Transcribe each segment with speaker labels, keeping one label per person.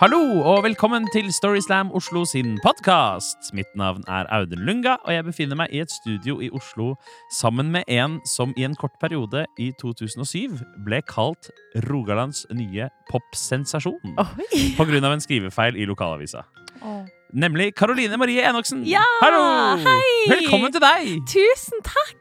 Speaker 1: Hallo og velkommen til Storyslam Oslo sin podkast. Mitt navn er Audun Lunga, og jeg befinner meg i et studio i Oslo sammen med en som i en kort periode i 2007 ble kalt Rogalands nye popsensasjon på grunn av en skrivefeil i lokalavisa. Nemlig Karoline Marie Enoksen.
Speaker 2: Ja,
Speaker 1: Hallo!
Speaker 2: hei!
Speaker 1: Velkommen til deg!
Speaker 2: Tusen takk!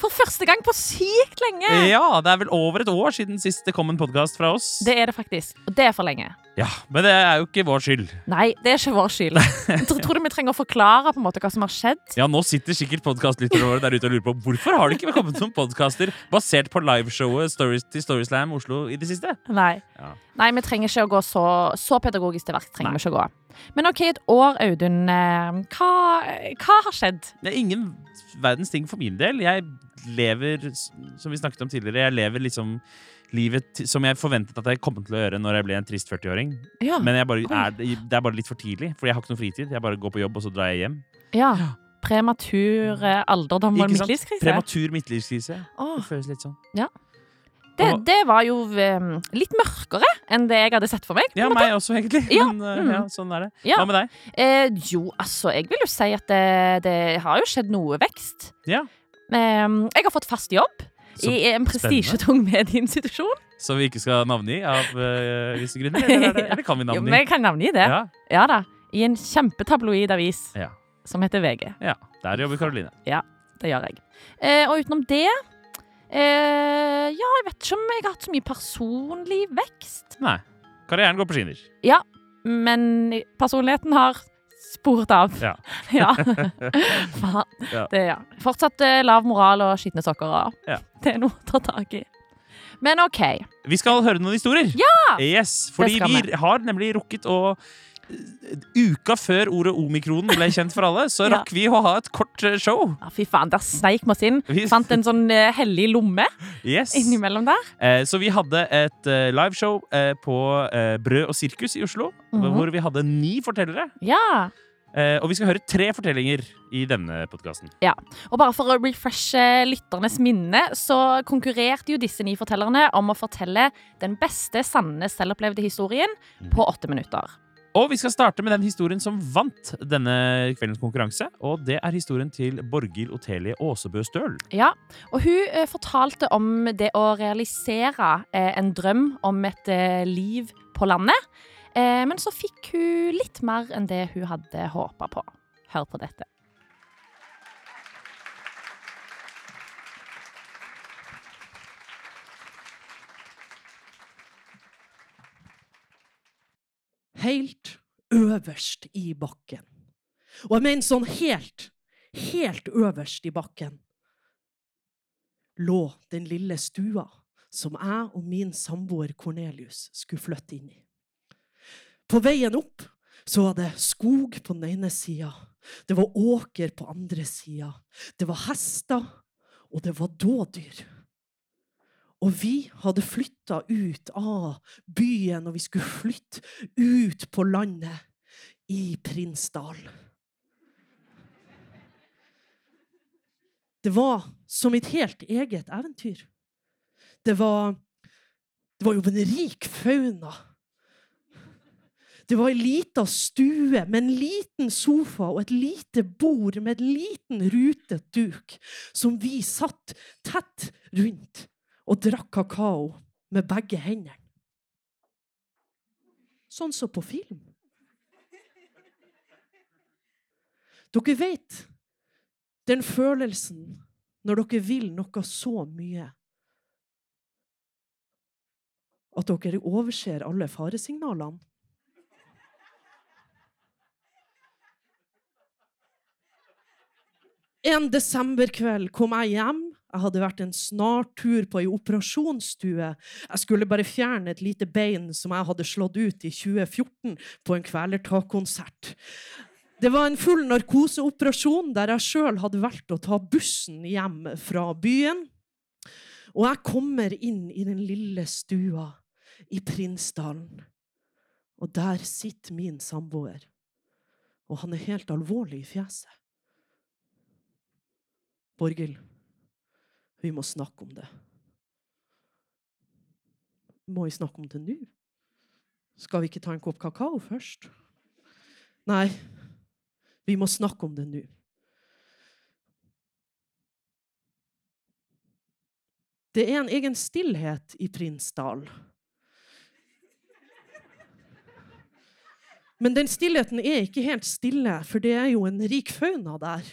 Speaker 2: For første gang på sykt lenge!
Speaker 1: Ja, Det er vel over et år siden sist det kom en podkast fra oss.
Speaker 2: Det er det faktisk. Og det er for lenge.
Speaker 1: Ja, Men det er jo ikke vår skyld.
Speaker 2: Nei, det er ikke vår skyld. Jeg tror du vi trenger å forklare på en måte hva som har skjedd?
Speaker 1: Ja, Nå sitter sikkert podkastlytterne våre der ute og lurer på hvorfor har det ikke kommet noen podkaster basert på liveshowet Stories til Storyslam Oslo i det siste.
Speaker 2: Nei.
Speaker 1: Ja.
Speaker 2: Nei, vi trenger ikke å gå så, så pedagogisk til verks. trenger
Speaker 1: Nei.
Speaker 2: vi ikke å gå. Men OK, et år, Audun. eh, Hva, hva har skjedd?
Speaker 1: Det er ingen verdens ting for min del. Jeg lever, som vi snakket om tidligere, jeg lever liksom livet som jeg forventet at jeg kom til å gjøre når jeg ble en trist 40-åring.
Speaker 2: Ja.
Speaker 1: Men jeg bare er, det er bare litt for tidlig, for jeg har ikke noe fritid. Jeg bare går på jobb, og så drar jeg hjem.
Speaker 2: ja. Prematur eh, alderdom og midtlivskrise.
Speaker 1: Prematur midtlivskrise. Det føles litt sånn.
Speaker 2: Det, det var jo eh, litt mørkere enn det jeg hadde sett for meg.
Speaker 1: Ja, meg også, egentlig.
Speaker 2: Ja,
Speaker 1: Men eh,
Speaker 2: mm.
Speaker 1: ja, sånn er det.
Speaker 2: Ja.
Speaker 1: Hva med deg?
Speaker 2: Eh, jo, altså, jeg vil jo si at det, det har jo skjedd noe vekst.
Speaker 1: Ja.
Speaker 2: Eh, jeg har fått fast jobb
Speaker 1: Så
Speaker 2: i en prestisjetung medieinstitusjon.
Speaker 1: Som vi ikke skal navngi av uh, visse grunner? Eller, eller, eller kan vi
Speaker 2: Jo,
Speaker 1: navngi?
Speaker 2: men jeg kan navngi det. Ja. Da. I en kjempetabloid avis
Speaker 1: Ja.
Speaker 2: som heter VG.
Speaker 1: ja, der jobber Karoline.
Speaker 2: Ja, Det gjør jeg. Eh, og utenom det eh, Ja, jeg vet ikke om jeg har hatt så mye personlig vekst.
Speaker 1: Nei. Karrieren går på skinner.
Speaker 2: Ja, Men personligheten har sporet av.
Speaker 1: Ja.
Speaker 2: ja. Faen.
Speaker 1: Ja.
Speaker 2: Det, ja. Fortsatt eh, lav moral og skitne sokker.
Speaker 1: Ja.
Speaker 2: Det er noe å ta tak i. Men OK.
Speaker 1: Vi skal høre noen historier.
Speaker 2: Ja!
Speaker 1: Yes, fordi
Speaker 2: vi.
Speaker 1: vi har nemlig rukket å Uka før ordet omikron ble kjent for alle, så
Speaker 2: Ja.
Speaker 1: rakk vi å ha et kort eh, show.
Speaker 2: Ja, fy faen, der sneik vi oss inn.
Speaker 1: Vi-
Speaker 2: Fant en sånn uh, hellig lomme
Speaker 1: Yes.
Speaker 2: innimellom der.
Speaker 1: Eh, så vi hadde et uh, liveshow eh, på eh, Brød og sirkus i Oslo,
Speaker 2: Mhm.
Speaker 1: hvor vi hadde ni fortellere.
Speaker 2: Ja.
Speaker 1: Eh, og vi skal høre tre fortellinger i denne podkasten.
Speaker 2: Og bare for å refreshe lytternes minne, så konkurrerte jo disse ni fortellerne om å fortelle den beste, sanne, selvopplevde historien på åtte minutter.
Speaker 1: Og vi skal starte med den historien som vant denne kveldens konkurranse. Og det er historien til Borghild Otelie Aasebø Støl.
Speaker 2: Ja, og hun eh, fortalte om det å realisere eh, en drøm om et eh, liv på landet. Men så fikk hun litt mer enn det hun hadde håpa på. Hør på dette.
Speaker 3: Helt øverst i bakken. Og jeg mener sånn helt, helt øverst i bakken lå den lille stua som jeg og min samboer Cornelius skulle flytte inn i. På veien opp så var det skog på den ene sida, det var åker på andre sida, det var hester, og det var dådyr. Og vi hadde flytta ut av byen, og vi skulle flytte ut på landet i Prinsdal. Det var som et helt eget eventyr. Det var, det var jo en rik fauna. Det var ei lita stue med en liten sofa og et lite bord med en liten rutet duk, som vi satt tett rundt og drakk kakao med begge hendene. Sånn som på film. Dere vet den følelsen når dere vil noe så mye at dere overser alle faresignalene. En desemberkveld kom jeg hjem. Jeg hadde vært en snartur på ei operasjonsstue. Jeg skulle bare fjerne et lite bein som jeg hadde slått ut i 2014 på en kvelertakkonsert. Det var en full narkoseoperasjon der jeg sjøl hadde valgt å ta bussen hjem fra byen. Og jeg kommer inn i den lille stua i Prinsdalen. Og der sitter min samboer. Og han er helt alvorlig i fjeset. Borghild, vi må snakke om det. Må vi snakke om det nå? Skal vi ikke ta en kopp kakao først? Nei, vi må snakke om det nå. Det er en egen stillhet i Prinsdal. Men den stillheten er ikke helt stille, for det er jo en rik fauna der.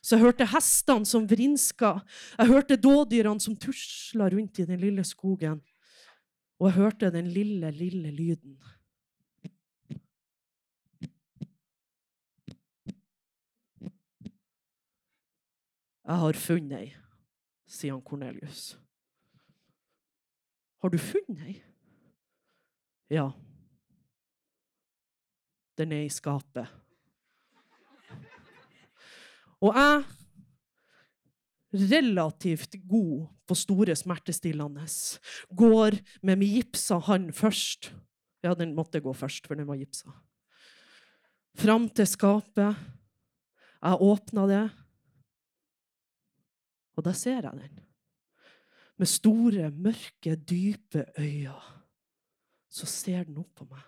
Speaker 3: Så jeg hørte hestene som vrinska, jeg hørte dådyrene som tusla rundt i den lille skogen. Og jeg hørte den lille, lille lyden. Jeg har funnet ei, sier han Kornelius. Har du funnet ei? Ja. Den er i skapet. Og jeg relativt god på store smertestillende. Går med min gipsa hånd først. Ja, den måtte gå først, for den var gipsa. Fram til skapet. Jeg åpna det, og da ser jeg den. Med store, mørke, dype øyne. Så ser den opp på meg.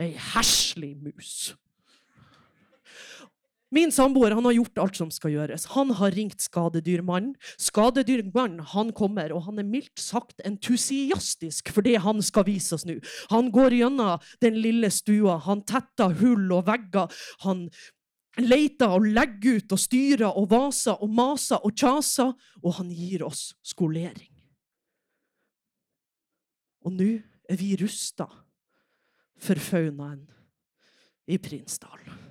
Speaker 3: Ei heslig mus. Min samboer han har gjort alt som skal gjøres. Han har ringt skadedyrmannen. Skadedyrmannen han kommer, og han er mildt sagt entusiastisk for det han skal vise oss nå. Han går gjennom den lille stua, han tetter hull og vegger. Han leter og legger ut og styrer og vaser og maser og kjaser, og han gir oss skolering. Og nå er vi rusta for faunaen i Prinsdal.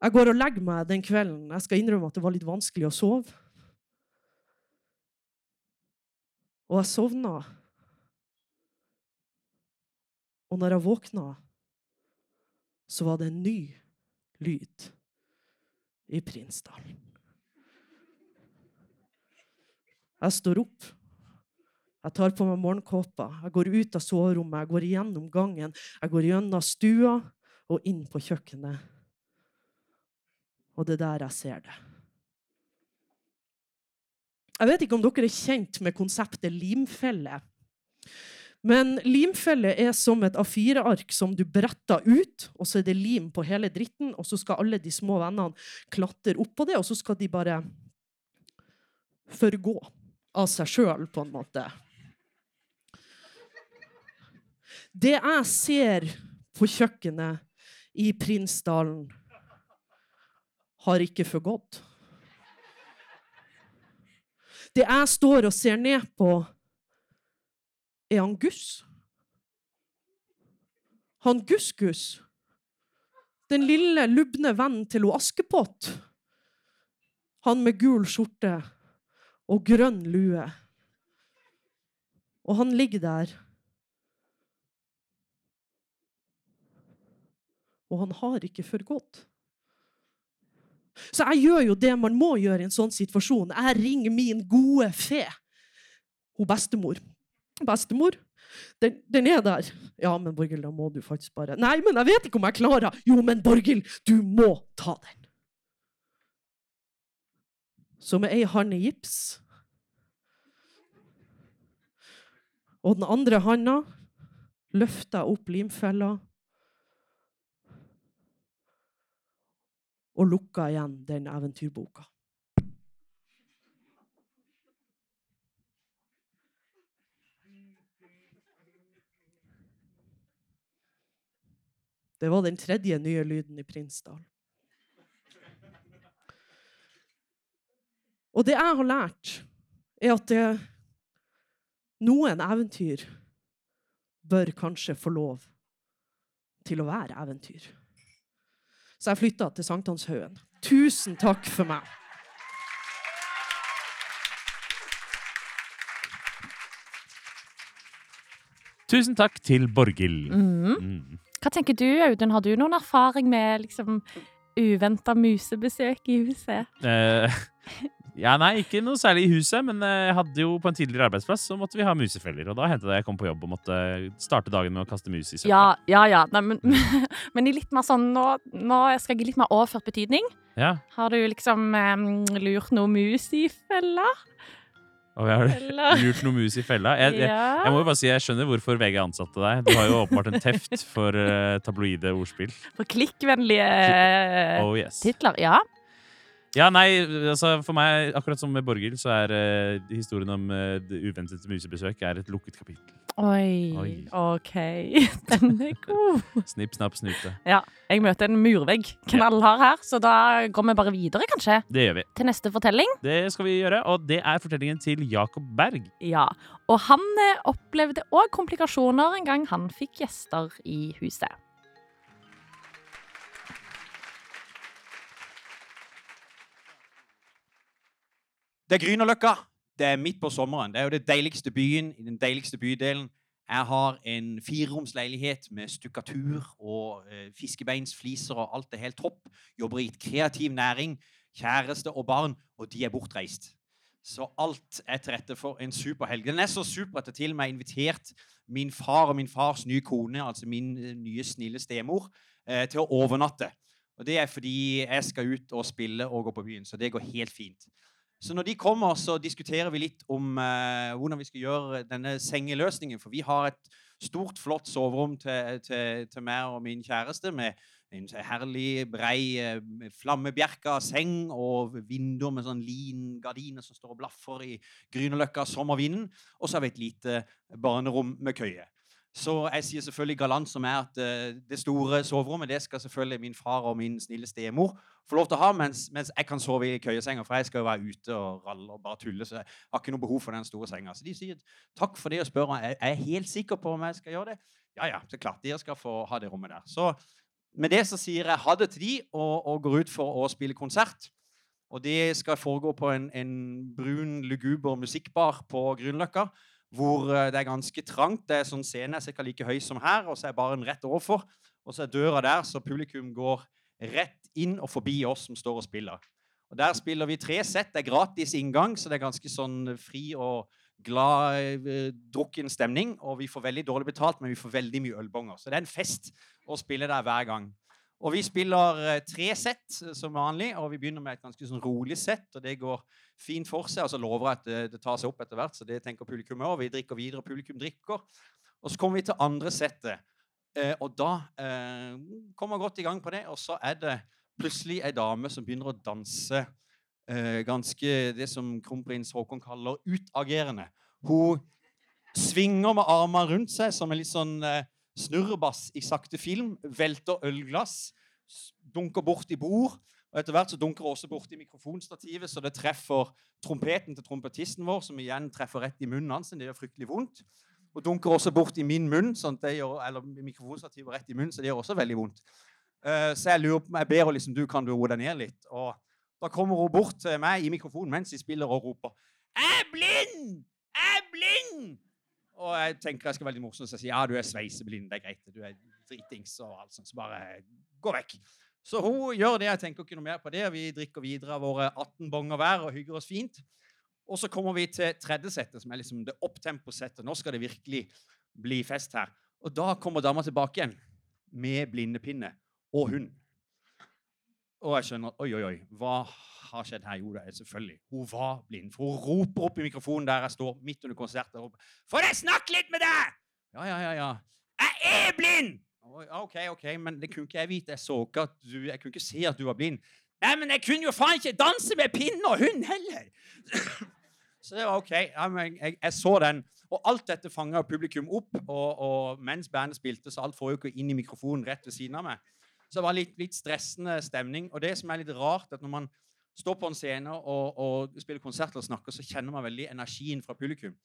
Speaker 3: Jeg går og legger meg den kvelden. Jeg skal innrømme at det var litt vanskelig å sove. Og jeg sovna. Og når jeg våkna, så var det en ny lyd i Prinsdal. Jeg står opp. Jeg tar på meg morgenkåpa. Jeg går ut av soverommet, jeg går gjennom gangen. Jeg går gjennom stua og inn på kjøkkenet. Og det er der jeg ser det. Jeg vet ikke om dere er kjent med konseptet limfelle. Men limfelle er som et A4-ark som du bretter ut, og så er det lim på hele dritten, og så skal alle de små vennene klatre oppå det, og så skal de bare forgå av seg sjøl, på en måte. Det jeg ser på kjøkkenet i Prinsdalen, har ikke forgått. Det jeg står og ser ned på, er han Guss. Han Guss-Guss. Den lille, lubne vennen til ho Askepott. Han med gul skjorte og grønn lue. Og han ligger der. Og han har ikke forgått. Så jeg gjør jo det man må gjøre i en sånn situasjon. Jeg ringer min gode fe. Hun bestemor. Bestemor, den, den er der. Ja, men Borghild, da må du faktisk bare Nei, men jeg vet ikke om jeg klarer. Jo, men Borghild, du må ta den. Så med ei hånd i gips og den andre handa løfter jeg opp limfella og lukka igjen den eventyrboka. Det var den tredje nye lyden i Prinsdal. Og det jeg har lært, er at det, noen eventyr bør kanskje få lov til å være eventyr. Så jeg flytta til Sankthanshaugen. Tusen takk for meg.
Speaker 1: Tusen takk til Borghild.
Speaker 2: Mm.
Speaker 1: Mm.
Speaker 2: Hva tenker du, Audun? Har du noen erfaring med liksom uventa musebesøk i huset?
Speaker 1: Eh, ja, nei, ikke noe særlig i huset, men eh, jeg hadde jo på en tidligere arbeidsplass så måtte vi ha musefeller. Og da hendte det jeg kom på jobb og måtte starte dagen med å kaste mus i søpla.
Speaker 2: Ja, ja, ja. Nei, men, men i litt mer sånn nå, nå skal jeg gi litt mer overført betydning.
Speaker 1: Ja.
Speaker 2: Har du liksom em, lurt noe mus i fella?
Speaker 1: Og jeg har lurt noe mus i fella. Jeg, jeg, jeg må jo bare si, jeg skjønner hvorfor VG ansatte deg. Du har jo åpenbart en teft for uh, tabloide ordspill.
Speaker 2: For klikkvennlige eh,
Speaker 1: Oh yes.
Speaker 2: titler. Ja.
Speaker 1: Ja, nei, altså for meg, akkurat som med Borghild, så er uh, historien om uh, uventede musebesøk er et lukket kapittel.
Speaker 2: Oi.
Speaker 1: Oi.
Speaker 2: OK. Den er god.
Speaker 1: Snipp, snapp, snute. Ja.
Speaker 2: Jeg møter en murvegg knallhard her, så da går vi bare videre, kanskje,
Speaker 1: Det gjør vi.
Speaker 2: til neste fortelling.
Speaker 1: Det skal vi gjøre, og det er fortellingen til Jakob Berg.
Speaker 2: Ja. Og han eh, opplevde òg komplikasjoner en gang han fikk gjester i huset.
Speaker 4: Det er Grünerløkka. Det er midt på sommeren. Det er jo det deiligste byen i den deiligste bydelen. Jeg har en fireromsleilighet med stukkatur og eh, fiskebeinsfliser og alt er helt topp. Jobber i et kreativ næring. Kjæreste og barn, og de er bortreist. Så alt er til rette for en superhelg. Den er så super at jeg til og med har invitert min far og min fars nye kone, altså min eh, nye snille stemor, eh, til å overnatte. Og det er fordi jeg skal ut og spille og gå på byen, så det går helt fint. Så når de kommer, så diskuterer vi litt om eh, hvordan vi skal gjøre denne sengeløsningen. For vi har et stort, flott soverom til, til, til meg og min kjæreste med en herlig, brei, eh, flammebjerka seng og vinduer med sånn lingardiner som står og blaffer i Grünerløkka sommervinden. Og så har vi et lite barnerom med køye. Så jeg sier selvfølgelig galant som er at eh, det store soverommet det skal selvfølgelig min far og min snille stemor få lov til å ha, mens, mens jeg kan sove i køyesenga, for jeg skal jo være ute og ralle og bare tulle. Så jeg har ikke noe behov for den store senga. Så de sier takk for det og spør om jeg er helt sikker på om jeg skal gjøre det. Ja, ja, er klart. Dere skal få ha det rommet der. Så med det så sier jeg ha det til de, og, og går ut for å spille konsert. Og det skal foregå på en, en brun, luguber musikkbar på Grünerløkka hvor eh, det er ganske trangt. Det er sånn Scenen er ca. like høy som her, og så er baren rett overfor. Og så er døra der, så publikum går rett inn og forbi oss som står og spiller. Og Der spiller vi tre sett. Det er gratis inngang, så det er ganske sånn fri og glad, eh, drukken stemning. Og vi får veldig dårlig betalt, men vi får veldig mye ølbonger. Så det er en fest å spille der hver gang. Og vi spiller eh, tre sett eh, som vanlig, og vi begynner med et ganske sånn rolig sett. Og det går fint for seg, og så lover jeg at det, det tar seg opp etter hvert. Så det tenker publikum òg. Vi drikker videre, og publikum drikker. Og så kommer vi til andre settet. Eh, og da eh, kommer vi godt i gang på det, og så er det plutselig ei dame som begynner å danse eh, ganske det som kronprins Haakon kaller utagerende. Hun svinger med armene rundt seg som en litt sånn eh, snurrebass i sakte film. Velter ølglass, dunker bort i bord. Og etter hvert så dunker det også borti mikrofonstativet, så det treffer trompeten til trompetisten vår, som igjen treffer rett i munnen hans. Det gjør fryktelig vondt. Og dunker også bort i min munn, sånn gjør, eller mikrofonstativet rett i munnen, så det gjør også veldig vondt. Uh, så jeg lurer på, jeg ber henne liksom, du kan du roe deg ned litt. Og da kommer hun bort til meg i mikrofonen mens de spiller og roper 'Jeg er blind! Jeg er blind!' Og jeg tenker jeg skal være veldig morsom, jeg sier ja, du er sveiseblind. Det er greit. Du er dritings og alt sånt. Så bare gå vekk. Så hun gjør det. Jeg tenker ikke noe mer på det. Vi drikker videre av våre 18 bonger hver og hygger oss fint. Og så kommer vi til tredje settet, som er liksom det opptempo-settet. Nå skal det virkelig bli fest her. Og da kommer dama tilbake igjen med blindepinne og hund. Og jeg skjønner Oi, oi, oi. Hva har skjedd her? Jo, det er selvfølgelig. Hun var blind. For hun roper opp i mikrofonen der jeg står midt under konsert. og roper, Får jeg snakke litt med deg?! Ja, ja, ja. ja. Jeg er blind! OK, OK, men det kunne ikke jeg vite. Jeg så ikke at du Jeg kunne ikke se at du var blind. Nei, men jeg kunne jo faen ikke danse med pinne og hund heller! Så det var OK. Men jeg, jeg så den. Og alt dette fanga publikum opp. Og, og mens bandet spilte, så alt ikke inn i mikrofonen rett ved siden av meg. Så det var litt, litt stressende stemning. Og det som er litt rart, at når man står på en scene og, og spiller konsert og snakker, så kjenner man veldig energien fra publikum.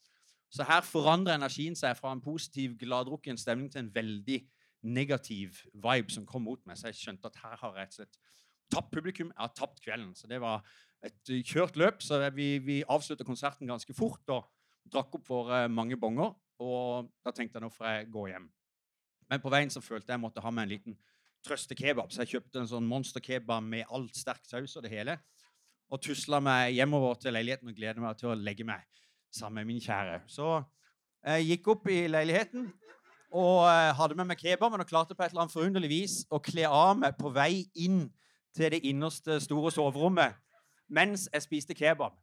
Speaker 4: Så her forandrer energien seg fra en positiv, gladdrukken stemning til en veldig negativ vibe som kom mot meg. Så jeg skjønte at her har jeg rett og slett tapt publikum. Jeg har tapt kvelden. Så det var et uh, kjørt løp. Så vi, vi avslutta konserten ganske fort og drakk opp for mange bonger. Og da tenkte jeg nå får jeg gå hjem. Men på veien så følte jeg jeg måtte ha med en liten trøstekebab. Så jeg kjøpte en sånn monsterkebab med all sterk saus og det hele. Og tusla meg hjemover til leiligheten og gleder meg til å legge meg sammen med min kjære. Så jeg gikk opp i leiligheten og eh, hadde med meg kebaben og klarte på et eller annet forunderlig vis å kle av meg på vei inn til det innerste store soverommet mens jeg spiste kebab.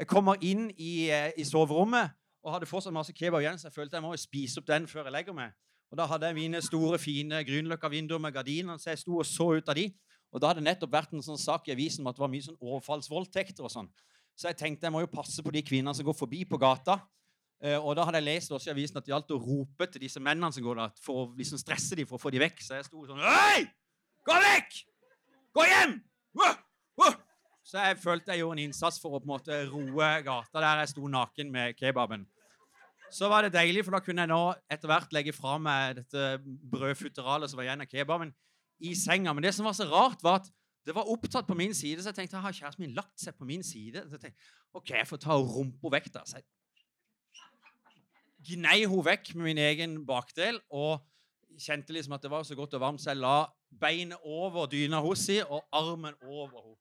Speaker 4: Jeg kommer inn i, eh, i soverommet og hadde fortsatt masse kebab igjen, så jeg følte jeg må spise opp den før jeg legger meg. Og Da hadde jeg mine store, fine Grünerløkka-vinduer med gardiner, så jeg sto og så ut av de. Og da hadde det nettopp vært en sånn sak i avisen om at det var mye sånn overfallsvoldtekter og sånn. Så jeg tenkte jeg må jo passe på de kvinnene som går forbi på gata. Eh, og da hadde jeg lest også i avisen at det gjaldt å rope til disse mennene som går der, for å liksom stresse dem for å få dem vekk. Så jeg sto sånn Hei! Gå vekk! Gå hjem! Wah! Wah! Så jeg følte jeg gjorde en innsats for å på en måte roe gata der jeg sto naken med kebaben. Så var det deilig, for da kunne jeg nå etter hvert legge fra meg dette brødfutteralet som var igjen av kebaben, i senga. Men det som var så rart, var at det var opptatt på min side, så jeg tenkte har kjæresten min lagt seg på min side? Så jeg tenkte, OK, jeg får ta rumpa vekk, da. Så jeg gnei hun vekk med min egen bakdel og kjente liksom at det var så godt og varmt, så jeg la beinet over dyna hos si og armen over henne.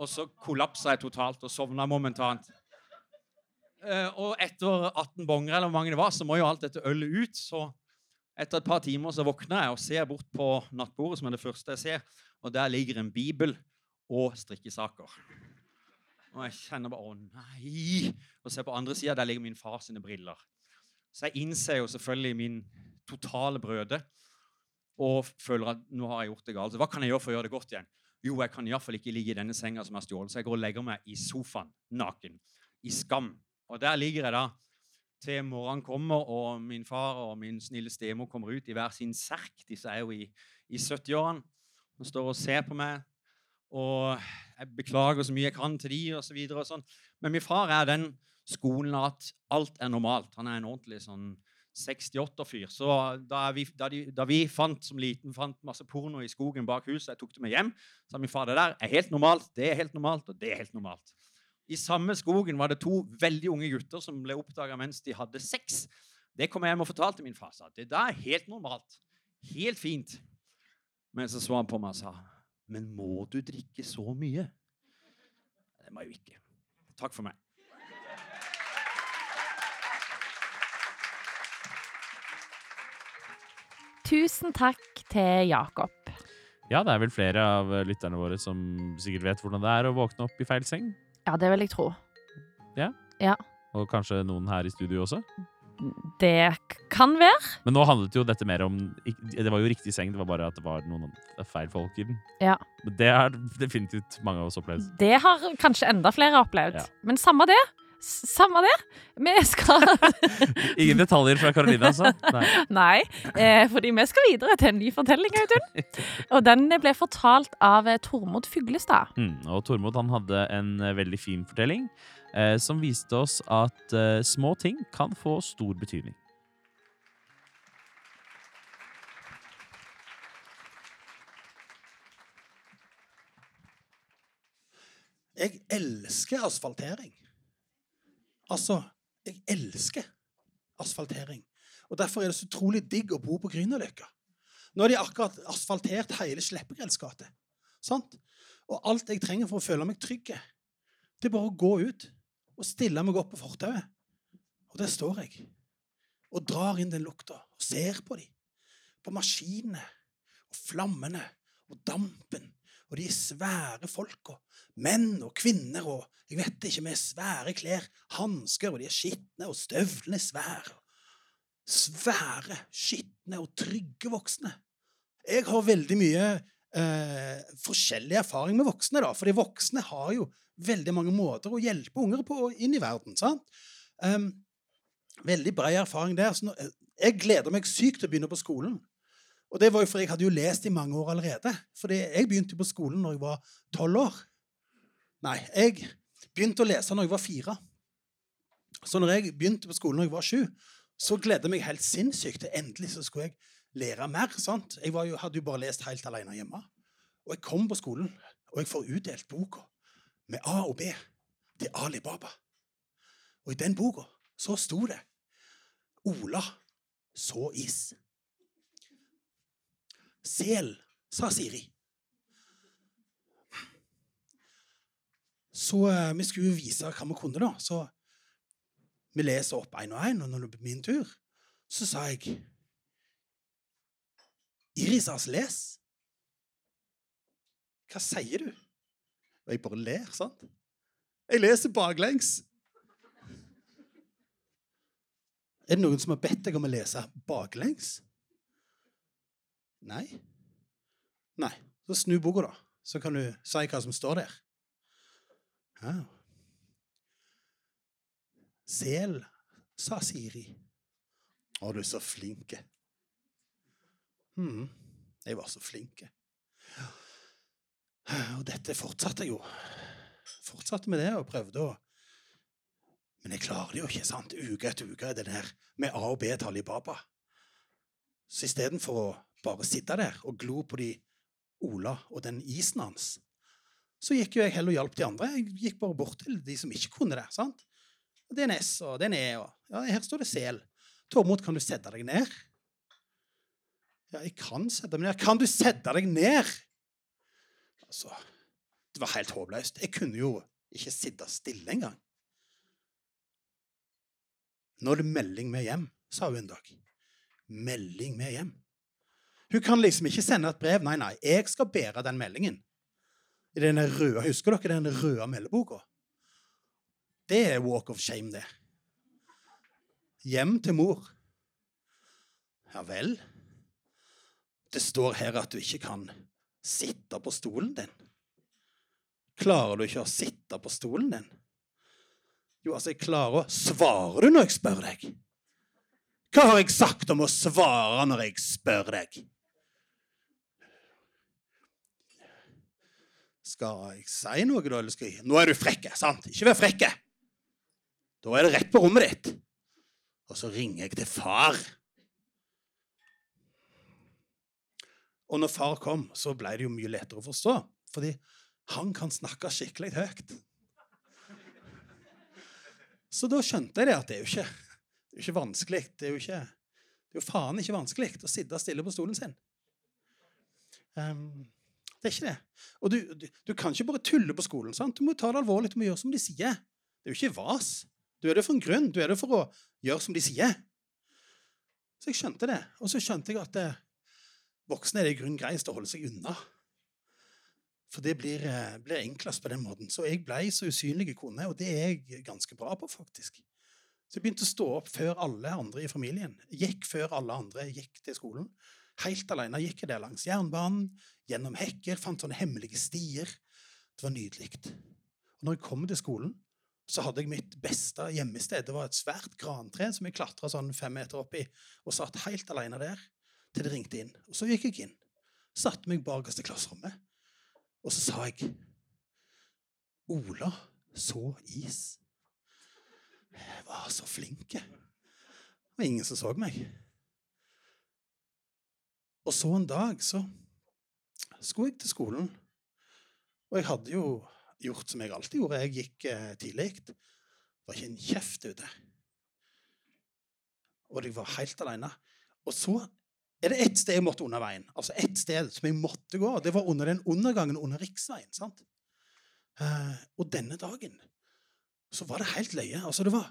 Speaker 4: Og så kollapsa jeg totalt og sovna momentant. Eh, og etter 18 bonger, eller hvor mange det var, så må jo alt dette ølet ut. Så etter et par timer så våkner jeg og ser bort på nattbordet, som er det første jeg ser, og der ligger en bibel og strikkesaker. Og jeg kjenner bare Å, nei! Og ser på andre sida, der ligger min far sine briller. Så jeg innser jo selvfølgelig min totale brøde og føler at nå har jeg gjort det galt. Så hva kan jeg gjøre for å gjøre det godt igjen? Jo, jeg kan iallfall ikke ligge i denne senga som er stjålet, så jeg går og legger meg i sofaen naken. I skam. Og der ligger jeg da til morgenen kommer, og min far og min snille stemor kommer ut i hver sin serk. Disse er jo i, i 70-årene. De står og ser på meg. Og jeg beklager så mye jeg kan til de, og så videre og sånn. Men min far er den skolen at alt er normalt. Han er en ordentlig sånn 68-fyr. Så da vi, da, de, da vi, fant som liten fant masse porno i skogen bak huset, jeg tok det med hjem, sa min far det der er helt normalt, det er helt normalt, og det er helt normalt. I samme skogen var det to veldig unge gutter som ble oppdaga mens de hadde sex. Det kom jeg hjem og fortalte min far. Det der er helt normalt. Helt fint. Men så så han på meg og sa Men må du drikke så mye? Det må jeg jo ikke. Takk for meg.
Speaker 2: Tusen takk til Jakob.
Speaker 1: Ja, det er vel flere av lytterne våre som sikkert vet hvordan det er å våkne opp i feil seng.
Speaker 2: Ja, det vil jeg tro.
Speaker 1: Og kanskje noen her i studio også.
Speaker 2: Det kan være.
Speaker 1: Men nå handlet jo dette mer om Det var jo riktig seng, det var bare at det var noen feil folk i den.
Speaker 2: Ja.
Speaker 1: Det har definitivt mange av oss opplevd.
Speaker 2: Det har kanskje enda flere opplevd.
Speaker 1: Ja.
Speaker 2: Men samme det. Samme det. Vi skal
Speaker 1: Ingen detaljer fra Karoline, altså? Nei.
Speaker 2: Nei, eh, fordi vi skal videre til en ny fortelling, Audun. Og den ble fortalt av eh, Tormod Fuglestad.
Speaker 1: Mm, og Tormod han hadde en eh, veldig fin fortelling eh, som viste oss at eh, små ting kan få stor betydning.
Speaker 5: Jeg elsker asfaltering. Altså, jeg elsker asfaltering. Og Derfor er det så utrolig digg å bo på Grünerløkka. Nå har de akkurat asfaltert hele Sleppegrells gate. Og alt jeg trenger for å føle meg trygg, det er bare å gå ut og stille meg opp på fortauet. Og der står jeg og drar inn den lukta og ser på dem. På maskinene og flammene og dampen og de svære folka. Menn og kvinner og jeg vet ikke, med svære klær, hansker, og de er skitne, og støvlene er svære. Svære, skitne og trygge voksne. Jeg har veldig mye eh, forskjellig erfaring med voksne, da, for de voksne har jo veldig mange måter å hjelpe unger på inn i verden. sant? Um, veldig bred erfaring der. Så nå, jeg gleder meg sykt til å begynne på skolen. Og det var jo for jeg hadde jo lest i mange år allerede. Fordi jeg begynte jo på skolen når jeg var tolv år. Nei, jeg begynte å lese når jeg var fire. Så når jeg begynte på skolen når jeg var sju, så gledet jeg meg helt sinnssykt endelig så skulle jeg lære mer. sant? Jeg jo, hadde jo bare lest helt alene hjemme. Og jeg kom på skolen, og jeg får utdelt boka med A og B til Ali Baba. Og i den boka så sto det Ola så is. Sel, sa Siri. Så eh, vi skulle jo vise hva vi kunne, da. Så vi leser opp én og én, og når det ble min tur, så sa jeg Irisas, les. Hva sier du? Og jeg bare ler, sant? Jeg leser baklengs. Er det noen som har bedt deg om å lese baklengs? Nei? Nei. Så snu boka, da. Så kan du si hva som står der. Ja. Sel, sa Siri. Å, du er så flink. Mhm. Jeg var så flink. Og dette fortsatte jeg jo. Fortsatte med det og prøvde å Men jeg klarer det jo ikke. sant? Uke etter uke er det der med A og B-tall i Baba. Så istedenfor å bare sitte der og glo på de Ola og den isen hans, så gikk jo jeg heller og hjalp de andre. Jeg gikk bare bort til de som ikke kunne det. sant? Det er en S, og det er en E, og ja, her står det sel. Tormod, kan du sette deg ned? Ja, jeg kan sette meg ned. Kan du sette deg ned? Altså, det var helt håpløst. Jeg kunne jo ikke sitte stille engang. Nå er det melding med hjem, sa hun en dag. Melding med hjem. Hun kan liksom ikke sende et brev. Nei, nei, jeg skal bære den meldingen. I denne røde, Husker dere den røde meldeboka? Det er walk of shame, det. Hjem til mor. Ja vel. Det står her at du ikke kan sitte på stolen din. Klarer du ikke å sitte på stolen din? Jo, altså, jeg klarer å Svarer du når jeg spør deg? Hva har jeg sagt om å svare når jeg spør deg? Skal jeg si noe, da? Eller skal jeg Nå er du frekke, sant? Ikke vær frekke. Da er det rett på rommet ditt. Og så ringer jeg til far. Og når far kom, så ble det jo mye lettere å forstå. Fordi han kan snakke skikkelig høyt. Så da skjønte jeg det at det er jo ikke, det er ikke vanskelig. Det er jo, ikke, det er jo faen ikke vanskelig å sitte stille på stolen sin. Um, det er ikke det. Og du, du, du, kan ikke bare tulle på skolen. sant? Du må ta det alvorlig, du må gjøre som de sier. Det er jo ikke vas. Du er det for en grunn. Du er det for å gjøre som de sier. Så jeg skjønte det. Og så skjønte jeg at det, voksne er det i grunnen greiest å holde seg unna. For det blir, eh, blir, enklest på den måten. Så jeg ble så usynlig jeg kunne, og det er jeg ganske bra på, faktisk. Så jeg begynte å stå opp før alle andre i familien. Gikk før alle andre gikk til skolen. Helt alene gikk jeg der langs jernbanen, gjennom hekker, fant sånne hemmelige stier. Det var nydelig. Og når jeg kom til skolen, så hadde jeg mitt beste gjemmested. Det var et svært grantre som jeg klatra sånn fem meter opp i, og satt helt alene der til det ringte inn. Og så gikk jeg inn, satte meg bakerst i klasserommet, og så sa jeg Ola så is. Jeg var så flink. Det var ingen som så meg. Og så en dag så skulle jeg til skolen. Og jeg hadde jo gjort som jeg alltid gjorde. Jeg gikk eh, tidlig. Det var ikke en kjeft ute. Og jeg var helt alene. Og så er det ett sted jeg måtte under veien. Altså ett sted som jeg måtte gå. Det var under den undergangen under riksveien. sant? Eh, og denne dagen så var det helt løye. Altså, det var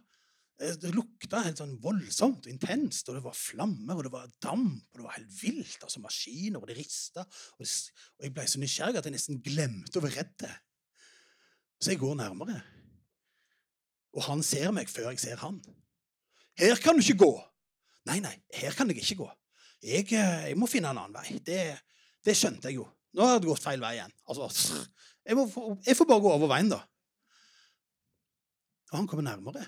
Speaker 5: det lukta helt sånn voldsomt og intenst, og det var flammer, og det var damp, og det var helt vilt. altså Maskiner, og det rista. Og, og jeg ble så nysgjerrig at jeg nesten glemte å være redd. Så jeg går nærmere. Og han ser meg før jeg ser han. Her kan du ikke gå! Nei, nei, her kan jeg ikke gå. Jeg, eh, jeg må finne en annen vei. Det, det, skjønte jeg jo. Nå har det gått feil vei igjen. Altså, jeg, må, jeg får bare gå over veien, da. Og han kommer nærmere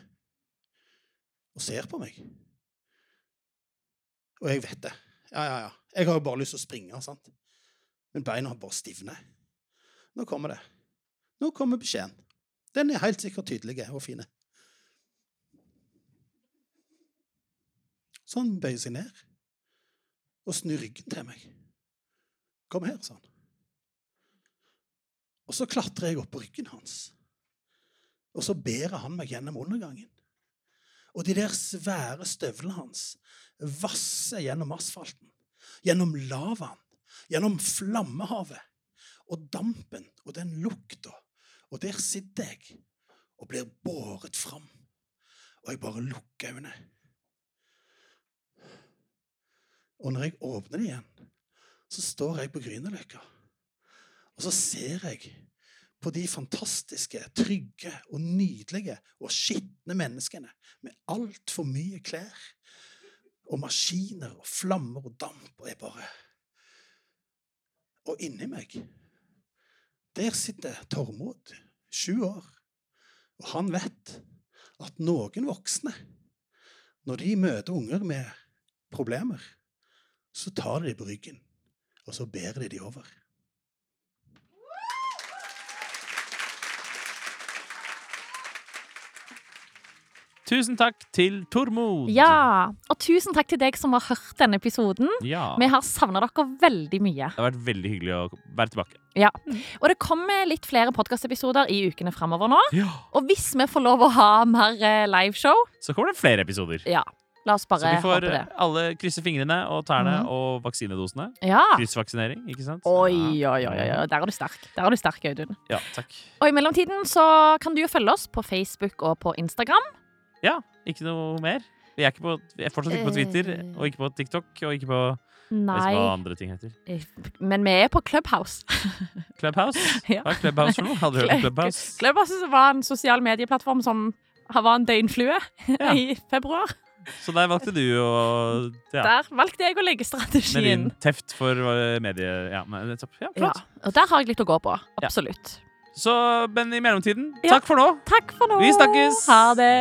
Speaker 5: og ser på meg. Og jeg vet det. Ja, ja, ja. Jeg har jo bare lyst til å springe, sant? Men beina bare stivnet. Nå kommer det. Nå kommer beskjeden. Den er helt sikkert tydelig og fin. Så han bøyer seg ned og snur ryggen til meg. Kom her, sa han. Og så klatrer jeg opp på ryggen hans. Og så bærer han meg gjennom undergangen. Og de der svære støvlene hans vasser gjennom asfalten, gjennom lavaen, gjennom flammehavet og dampen og den lukta. Og der sitter jeg og blir båret fram, og jeg bare lukker øynene. Og når jeg åpner det igjen, så står jeg på Grünerløkka, og så ser jeg på de fantastiske, trygge og nydelige og skitne menneskene med altfor mye klær og maskiner og flammer og damp, og jeg bare Og inni meg, der sitter Tormod, sju år, og han vet at noen voksne, når de møter unger med problemer, så tar de dem på ryggen, og så bærer de dem over.
Speaker 1: Tusen takk til Tormod.
Speaker 2: Ja, og tusen takk til deg som har hørt denne episoden.
Speaker 1: Ja.
Speaker 2: Vi har savna dere veldig mye.
Speaker 1: Det har vært veldig hyggelig å være tilbake.
Speaker 2: Ja, Og det kommer litt flere podkastepisoder i ukene framover nå.
Speaker 1: Ja.
Speaker 2: Og hvis vi får lov å ha mer eh, liveshow,
Speaker 1: Så kommer det flere episoder.
Speaker 2: ja, la oss bare håpe det.
Speaker 1: Så vi får alle krysse fingrene og tærne
Speaker 2: mm.
Speaker 1: og vaksinedosene.
Speaker 2: Ja.
Speaker 1: Kryssvaksinering, ikke sant?
Speaker 2: Oi,
Speaker 1: Ja.
Speaker 2: oi, oi, oi. Der er du sterk. Der er du sterk, Audun.
Speaker 1: Ja, takk.
Speaker 2: Og i mellomtiden så kan du jo følge oss på Facebook og på Instagram.
Speaker 1: Ja, ikke noe mer. Vi er, ikke på, jeg er fortsatt ikke på Twitter,
Speaker 2: Eh.
Speaker 1: og ikke på TikTok, og ikke på Nei. hva andre ting heter.
Speaker 2: men vi er på Clubhouse.
Speaker 1: Clubhouse?
Speaker 2: Ja.
Speaker 1: Hva er Clubhouse for noe? Hadde du hørt om Clubhouse?
Speaker 2: Clubhouse var en sosial medieplattform som var en døgnflue
Speaker 1: Ja.
Speaker 2: i februar.
Speaker 1: Så der valgte du å ja,
Speaker 2: Der valgte jeg å legge strategien.
Speaker 1: Med din teft for eh, medie... Ja, nettopp. Ja,
Speaker 2: Ja, og der har jeg litt å gå på. Absolutt.
Speaker 1: Så, men i mellomtiden,
Speaker 2: Ja.
Speaker 1: takk for nå.
Speaker 2: Takk for nå.
Speaker 1: Vi snakkes.
Speaker 2: Ha det.